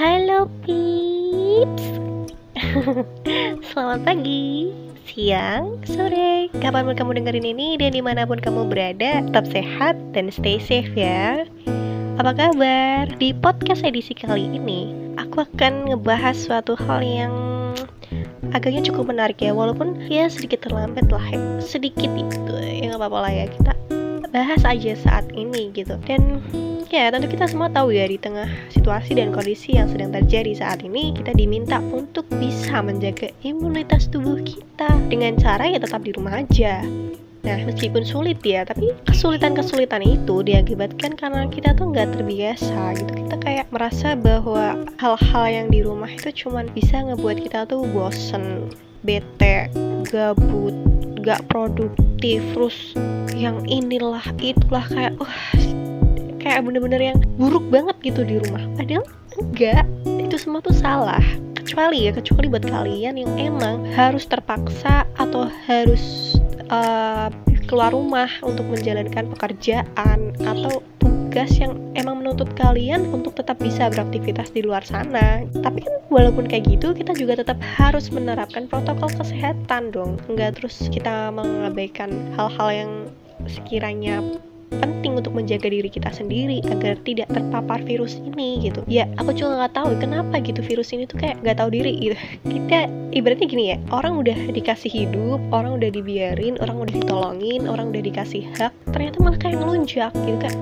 Halo Pips Selamat pagi, siang, sore. Kapan pun kamu dengerin ini dan di mana pun kamu berada Tetap sehat dan stay safe ya. Apa kabar? Di podcast edisi kali ini Aku akan ngebahas suatu hal yang agaknya cukup menarik ya Walaupun ya sedikit terlambat lah. Sedikit itu ya nggak apa-apa lah ya Kita bahas aja saat ini gitu dan ya tentu kita semua tahu ya di tengah situasi dan kondisi yang sedang terjadi saat ini kita diminta untuk bisa menjaga imunitas tubuh kita dengan cara ya tetap di rumah aja Nah, meskipun sulit ya, tapi kesulitan-kesulitan itu diakibatkan karena kita tuh nggak terbiasa gitu. Kita kayak merasa bahwa hal-hal yang di rumah itu cuman bisa ngebuat kita tuh bosen, bete, gabut, gak produktif, terus yang inilah itulah kayak wah kayak bener-bener yang buruk banget gitu di rumah. Padahal enggak itu semua tuh salah. Kecuali ya kecuali buat kalian yang emang harus terpaksa atau harus uh, keluar rumah untuk menjalankan pekerjaan atau tugas yang emang menuntut kalian untuk tetap bisa beraktivitas di luar sana. Tapi kan walaupun kayak gitu, kita juga tetap harus menerapkan protokol kesehatan dong. Enggak terus kita mengabaikan hal-hal yang sekiranya penting untuk menjaga diri kita sendiri agar tidak terpapar virus ini gitu. Ya aku juga nggak tahu kenapa gitu virus ini tuh kayak nggak tahu diri gitu. Kita ibaratnya gini ya orang udah dikasih hidup orang udah dibiarin orang udah ditolongin orang udah dikasih hak ternyata malah kayak ngelunjak gitu kan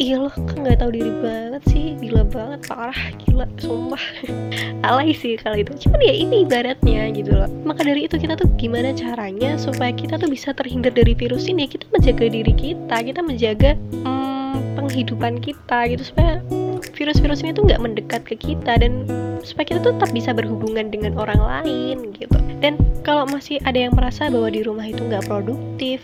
iya loh kan nggak tahu diri banget sih. Gila banget parah gila sumpah. Alay sih kalau itu. Cuman ya ini ibaratnya gitu loh. Maka dari itu kita tuh gimana caranya supaya kita tuh bisa terhindar dari virus ini? Kita menjaga diri kita kita menjaga hmm, penghidupan kita gitu. Supaya virus-virus ini tuh nggak mendekat ke kita dan supaya kita tetap bisa berhubungan dengan orang lain gitu. Dan kalau masih ada yang merasa bahwa di rumah itu nggak produktif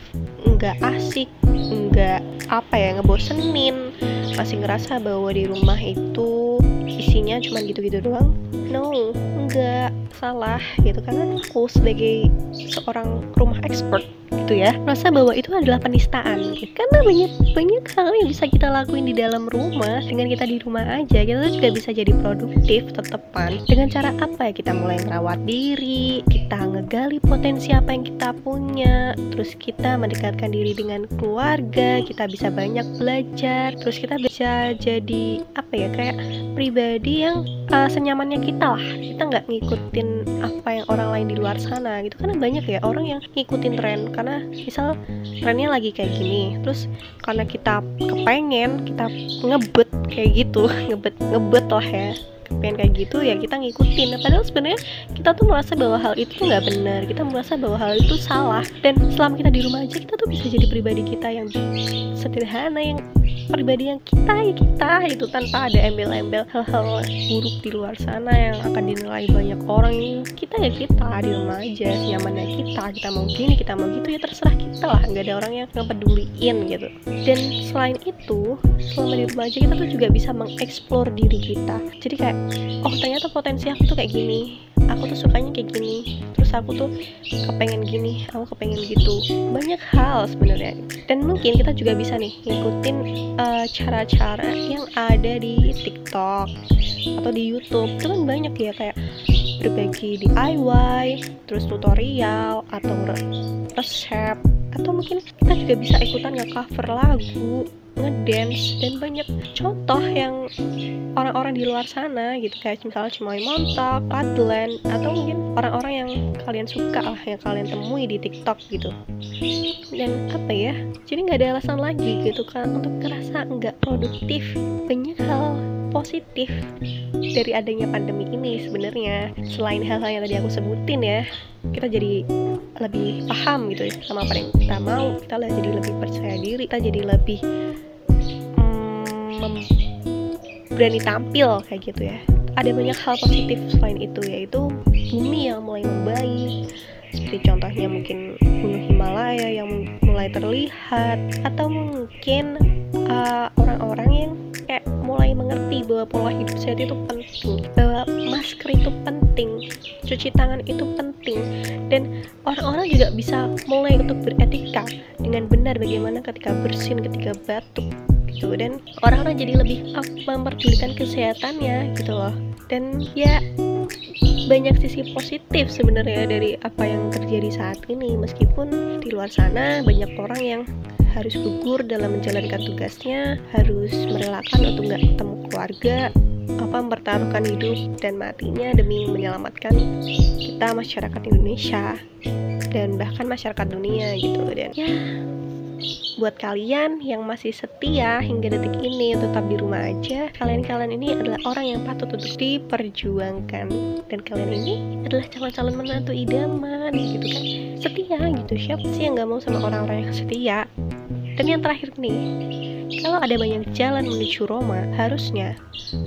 nggak asik nggak apa ya ngebosenin. Masih ngerasa bahwa di rumah itu isinya cuma gitu-gitu doang. No nggak salah gitu. Karena aku sebagai seorang rumah expert gitu ya. Merasa bahwa itu adalah penistaan. Karena banyak banyak hal yang bisa kita lakuin di dalam rumah dengan kita di rumah aja kita juga bisa jadi produktif tetepan. Dengan cara apa ya kita mulai merawat diri kita ngegali potensi apa yang kita punya terus kita mendekatkan diri dengan keluarga kita bisa banyak belajar terus kita bisa jadi apa ya kayak pribadi yang uh, senyamannya kita lah. Kita nggak ngikutin apa yang orang lain di luar sana gitu. Karena banyak ya orang yang ngikutin tren. Karena misal trennya lagi kayak gini terus karena kita kepengen kita ngebet kayak gitu ngebet ngebet lah ya. Pengen kayak gitu ya kita ngikutin. Nah, padahal sebenarnya kita tuh merasa bahwa hal itu nggak benar. Kita merasa bahwa hal itu salah. Dan selama kita di rumah aja kita tuh bisa jadi pribadi kita yang sederhana yang pribadi yang kita ya kita itu tanpa ada embel-embel hal-hal buruk di luar sana yang akan dinilai banyak orang. Ini kita ya kita di rumah aja nyamannya kita kita mau gini kita mau gitu ya terserah kita lah. Nggak ada orang yang ngepeduliin gitu. Dan selain itu selama di rumah aja kita tuh juga bisa mengeksplor diri kita. Jadi kayak oh ternyata potensi aku tuh kayak gini aku tuh sukanya kayak gini. Terus aku tuh kepengen gini aku kepengen gitu. Banyak hal sebenarnya. Dan mungkin kita juga bisa nih ngikutin eh, cara-cara yang ada di TikTok atau di YouTube. Itu kan banyak ya kayak berbagi DIY terus tutorial atau resep. Atau mungkin kita juga bisa ikutan nge-cover lagu ngedance dan banyak contoh yang orang-orang di luar sana gitu. Kayak misalnya Cimoy Montok, Adlan atau mungkin orang-orang yang kalian suka lah yang kalian temui di TikTok gitu. Dan apa ya jadi nggak ada alasan lagi gitu kan untuk ngerasa nggak produktif. Banyak hal positif dari adanya pandemi ini sebenarnya. Selain hal-hal yang tadi aku sebutin ya kita jadi lebih paham gitu ya sama apa yang kita mau. Kita jadi lebih percaya diri kita jadi lebih berani tampil kayak gitu ya. Ada banyak hal positif selain itu yaitu bumi yang mulai membaik. Seperti contohnya mungkin gunung Himalaya yang mulai terlihat atau mungkin uh, orang-orang uh, yang kayak mulai mengerti bahwa pola hidup sehat itu penting bahwa masker itu penting cuci tangan itu penting dan orang-orang juga bisa mulai untuk beretika dengan benar bagaimana ketika bersin ketika batuk gitu. Dan orang-orang jadi lebih memperdulikan kesehatannya gitu loh. Dan ya banyak sisi positif sebenarnya dari apa yang terjadi saat ini. Meskipun di luar sana banyak orang yang harus gugur dalam menjalankan tugasnya harus merelakan untuk nggak ketemu keluarga apa mempertaruhkan hidup dan matinya demi menyelamatkan kita masyarakat Indonesia dan bahkan masyarakat dunia gitu. Dan ya buat kalian yang masih setia hingga detik ini tetap di rumah aja kalian-kalian ini adalah orang yang patut untuk diperjuangkan. Dan kalian ini adalah calon-calon menantu idaman gitu kan? Setia gitu. Siapa sih yang gak mau sama orang-orang yang setia? Dan yang terakhir nih kalau ada banyak jalan menuju Roma, harusnya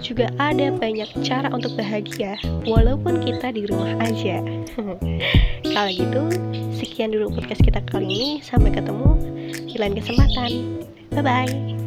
juga ada banyak cara untuk bahagia, walaupun kita di rumah aja. Kalau gitu, sekian dulu podcast kita kali ini. Sampai ketemu lain kesempatan. Bye bye.